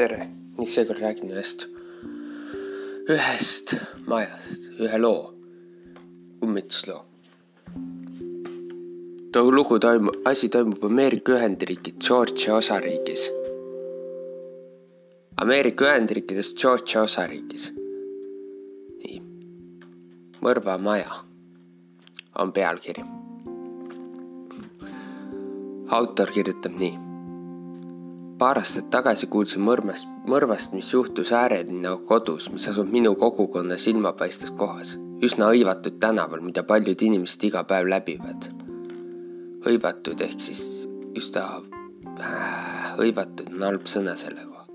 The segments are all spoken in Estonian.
tere, nii seekord räägin ühest, ühest majast, ühe loo, ummitusloo. too lugu toimub, asi toimub Ameerika Ühendriigid Georgia osariigis. Ameerika Ühendriikides Georgia osariigis. nii, Mõrva maja on pealkiri. autor kirjutab nii paar aastat tagasi kuulsin mõrmast, mõrvast, mis juhtus äärelinna kodus, mis asub minu kogukonna silmapaistvas kohas, üsna hõivatud tänaval, mida paljud inimesed iga päev läbivad. hõivatud ehk siis üsna äh, hõivatud on halb sõna selle kohta.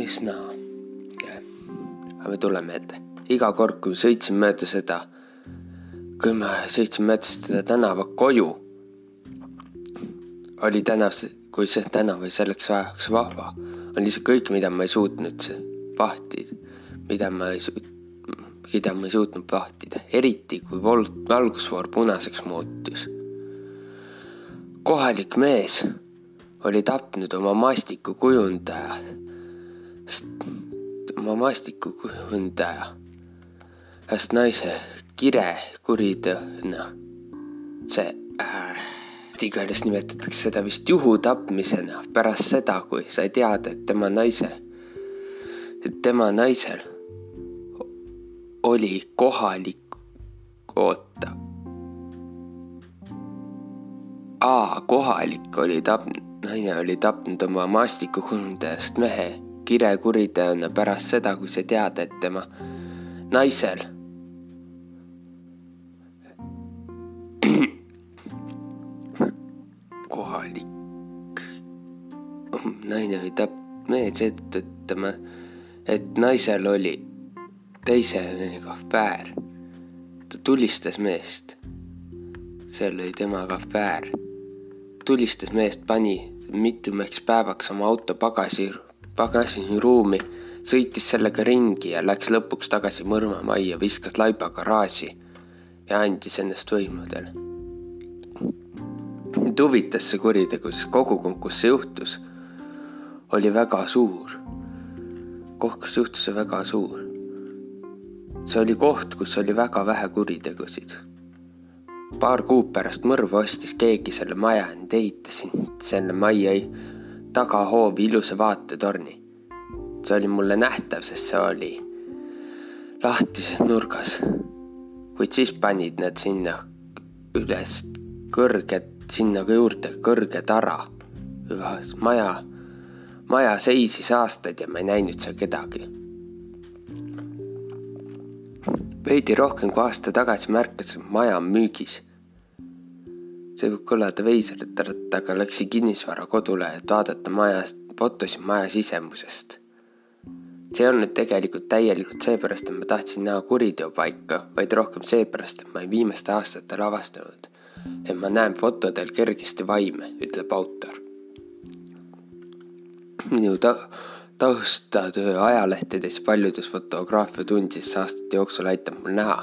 üsna, aga me tuleme ette, iga kord, kui sõitsin mööda seda, kui ma sõitsin mööda seda tänava koju oli tänav, kui see tänav oli selleks ajaks vahva, on lihtsalt kõik, mida ma ei suutnud vahtida, mida ma ei suutnud, mida ma ei suutnud vahtida, eriti kui vol-, valgusfoor punaseks muutus. kohalik mees oli tapnud oma maastikukujundaja, oma maastikukujundaja, ühest naise kire kuriteona, see äh, igatahes nimetatakse seda vist juhutapmisena pärast seda, kui sai teada, et tema naise, et tema naisel oli kohalik, oota. aa, kohalik oli tapnud, naine oli tapnud oma maastikukujundajast mehe kirekuriteona pärast seda, kui sai teada, et tema naisel naine oli tapnud mehed seetõttu, et tema, et naisel oli teise mehega afäär. ta tulistas meest. seal oli temaga afäär. tulistas meest, pani mitmeks päevaks oma auto pagasi, pagasiruumi, sõitis sellega ringi ja läks lõpuks tagasi Mõrva majja, viskas laiba garaaži ja andis ennast võimudele. Mind huvitas see kuritegu, sest kogukond, kus see juhtus oli väga suur. koht, kus juhtus see väga suur. see oli koht, kus oli väga vähe kuritegusid. paar kuud pärast mõrva ostis keegi selle maja enda, ehitasin selle majja tagahoovi ilusa vaatetorni. see oli mulle nähtav, sest see oli lahtises nurgas. kuid siis panid nad sinna üles kõrged, sinna juurde kõrge tara. maja maja seisis aastaid ja ma ei näinud seal kedagi. veidi rohkem kui aasta tagasi märkasin, maja on müügis. see võib kõlada veiseralt, aga läksin kinnisvara kodule, et vaadata maja, fotosid maja sisemusest. see ei olnud tegelikult täielikult seepärast, et ma tahtsin näha kuriteopaika, vaid rohkem seepärast, et ma olin viimastel aastatel avastanud, et ma näen fotodel kergesti vaime, ütleb autor minu ta-, taustatöö ajalehtedes paljudes fotograafiatundides aastate jooksul aitab mul näha,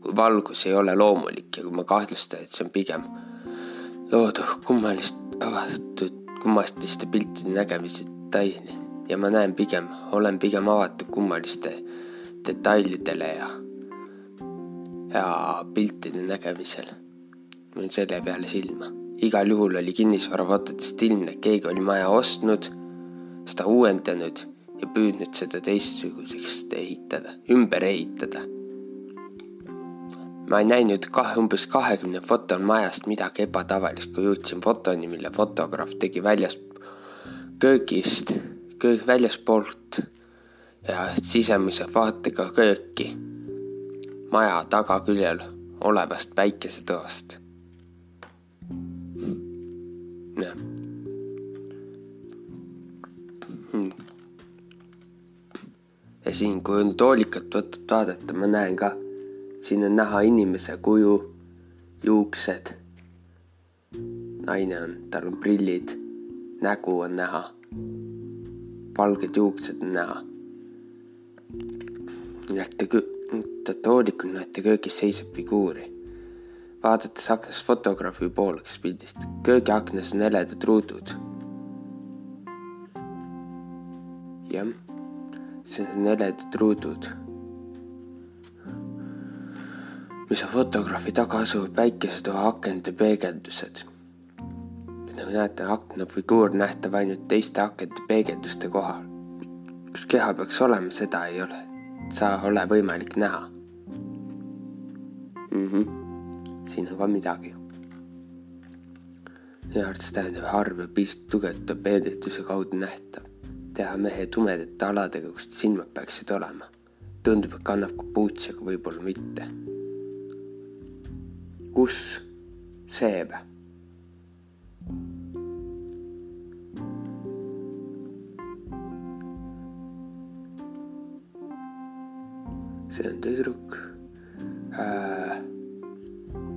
kui valgus ei ole loomulik ja kui ma kahtlustan, et see on pigem loodud kummalist, avatud kummaliste piltide nägemise detaili ja ma näen pigem, olen pigem avatud kummaliste detailidele ja, ja piltide nägemisel. Mul selle peale silma. igal juhul oli kinnisvarafotodest ilmne, et keegi oli maja ostnud seda uuendanud ja püüdnud seda teistsuguseks ehitada, ümber ehitada. ma ei näinud kahe, umbes kahekümne fotol majast midagi ebatavalist, kui jõudsin fotoni, mille fotograaf tegi väljas, köögist, köök väljaspoolt ja sisemise vaatega kööki, maja tagaküljel olevast päikesetoast. Siin, kui nüüd hoolikalt võtad vaadata, ma näen ka, siin on näha inimese kuju, juuksed. naine on, tal on prillid, nägu on näha. valged juuksed on näha. näete, võtate hoolikalt, näete köögis seisab figuuri vaadates aknast fotograafi poole, kes pildistab. köögiaknas on heledad ruudud jah, see on heledad ruudud, mis on fotograafi taga asuv päikesetoa akende peegeldused. nagu näete, aknafiguur nähtav ainult teiste akende peegelduste kohal. kus keha peaks olema, seda ei ole, saa ole võimalik näha mm. -hmm. siin on ka midagi minu arvates tähendab harv ja pisut tugevda peegelduse kaudu nähtav. Teha mehe tumedate aladega, kust silmad peaksid olema. tundub, et kannab kapuutsi, aga võib-olla mitte. kus see või? see on tüdruk äh,.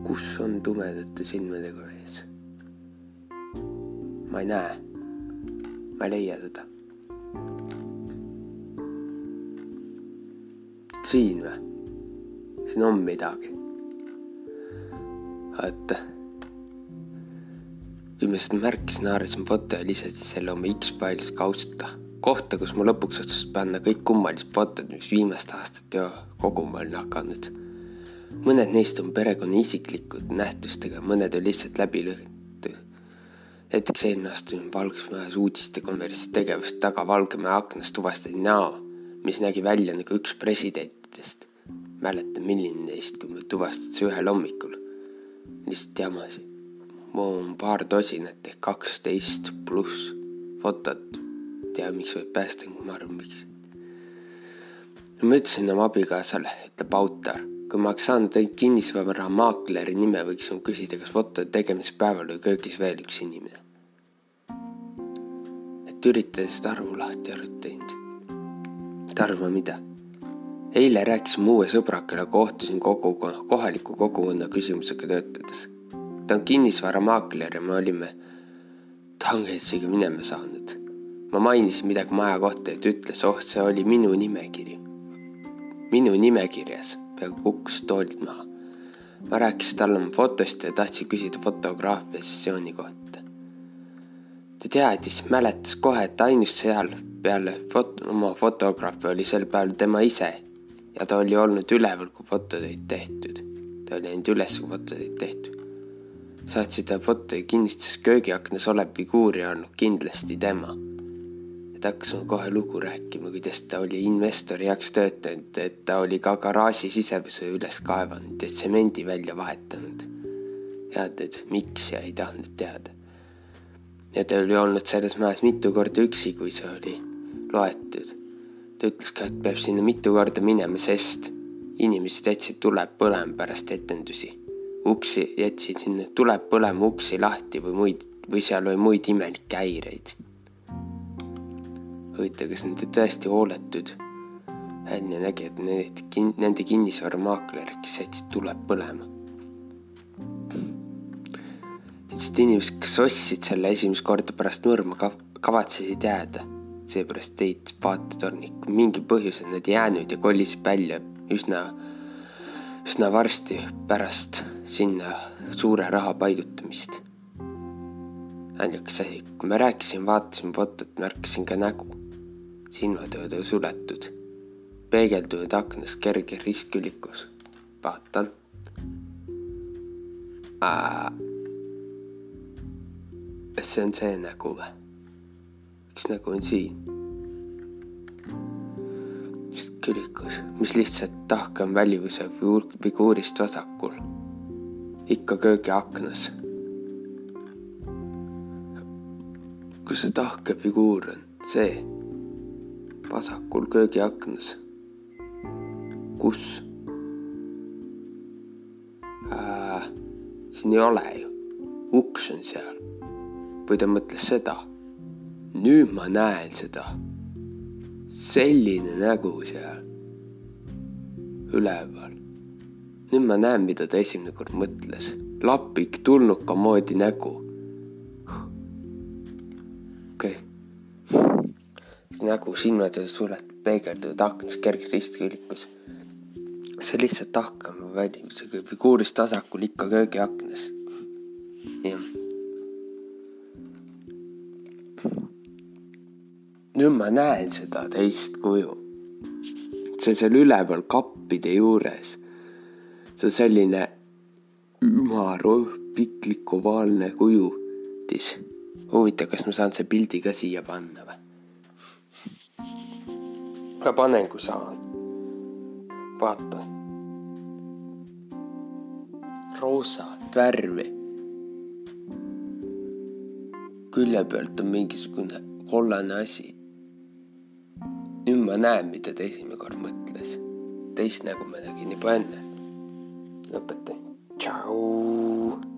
kus on tumedate silmadega mees? ma ei näe. ma ei leia teda. Siin või? siin on midagi. vaata. viimast märkisin, haarasin foto ja lisasin selle oma X-Files kausta. kohta, kus ma lõpuks otsustasin panna kõik kummalised fotod, mis viimaste aastate koguma olin hakanud. mõned neist on perekonna isiklikud nähtustega, mõned on lihtsalt läbi lõhkinud näiteks eelmine aasta olin Valgesmäes uudistekonverentsi tegevust taga Valgemäe aknast tuvastasin näo, mis nägi välja nagu üks presidentidest. mäletan, milline neist, kui ma tuvastasin see ühel hommikul. lihtsalt jamasin. mul on paar tosinat ehk kaksteist pluss fotot. tea, miks võib päästa, ma arvan, miks. ma ütlesin oma abikaasale, ütleb autor kui ma oleks saanud kinnisvara maakleri nime, võiks küsida, kas fotode tegemise päeval oli köögis veel üks inimene et üritades Tarvu lahti arutada ilmselt. Tarvo, mida? Eile rääkisime uue sõbraga, kellega kohtusin kogukonna, kohaliku kogukonna küsimusega töötades. ta on kinnisvaramaakler ja me olime tangentsiga minema saanud. ma mainisin midagi maja kohta ja ta ütles, oh, see oli minu nimekiri. minu nimekirjas, peaaegu kukkus toolilt maha. ma rääkisin talle oma fotost ja tahtsin küsida fotograafia sessiooni kohta ta teadis, mäletas kohe, et ainus seal peale fot-, oma fotograafi oli sel päeval tema ise ja ta oli olnud üleval, kui fotod olid tehtud. ta oli läinud üles, kui fotod olid tehtud. saatsid ta foto ja kinnistas köögiaknas olev figuur ja olnud kindlasti tema. et hakkasime kohe lugu rääkima, kuidas ta oli investori heaks töötanud, et ta oli ka garaaži sisevuse üles kaevanud ja tsemendi välja vahetanud. tead, miks ja ei tahtnud teada ja ta oli olnud selles majas mitu korda üksi, kui see oli loetud. Ta ütles ka, et peab sinna mitu korda minema, sest inimesed jätsid tuleb põlema pärast etendusi. uksi jätsid sinna tuleb põlema uksi lahti või muid või seal oli muid imelikke häireid. huvitav, kas need tõesti hooletud väljanägijad, need kin-, nende kinnisvaramaakler, kes jätsid tuleb põlema ilmselt inimesed, kes ostsid selle esimest korda pärast mõrva, kavatsesid jääda. Seepärast teid vaatetornik, mingil põhjusel nad jäänud ja kolisid välja üsna, üsna varsti pärast sinna suure raha paigutamist. naljakas asi, kui ma rääkisin, vaatasin fotot, märkasin ka nägu. silmad olid suletud, peegeldunud aknas kerge ristkülikus. vaatan kas see on see nägu või? Üks nägu on siin. just külikus, mis lihtsalt tahke on välivuse figuurist vasakul. ikka köögiaknas. kus see tahke figuur on? see vasakul köögiaknas. kus äh,? siin ei ole ju, uks on seal või ta mõtles seda. Nüüd ma näen seda. selline nägu seal üleval. nüüd ma näen, mida ta esimene kord mõtles. lapik tulnuka moodi nägu. okei okay.. see nägu, silmad olid suletud, peegeldunud aknas kerge ristkülikus. see lihtsalt tahkama välja, see figuurist vasakul ikka köögiaknas. Nüüd ma näen seda teist kuju. see on seal üleval kappide juures. see on selline ümar, piklik ovaalne kujutis. huvitav, kas ma saan selle pildi ka siia panna või? ma panen, kui saan. vaata. roosat värvi. külje pealt on mingisugune kollane asi nüüd ma näen, mida ta esimene kord mõtles. teist nägu ma nägin juba enne. lõpetan. tšau.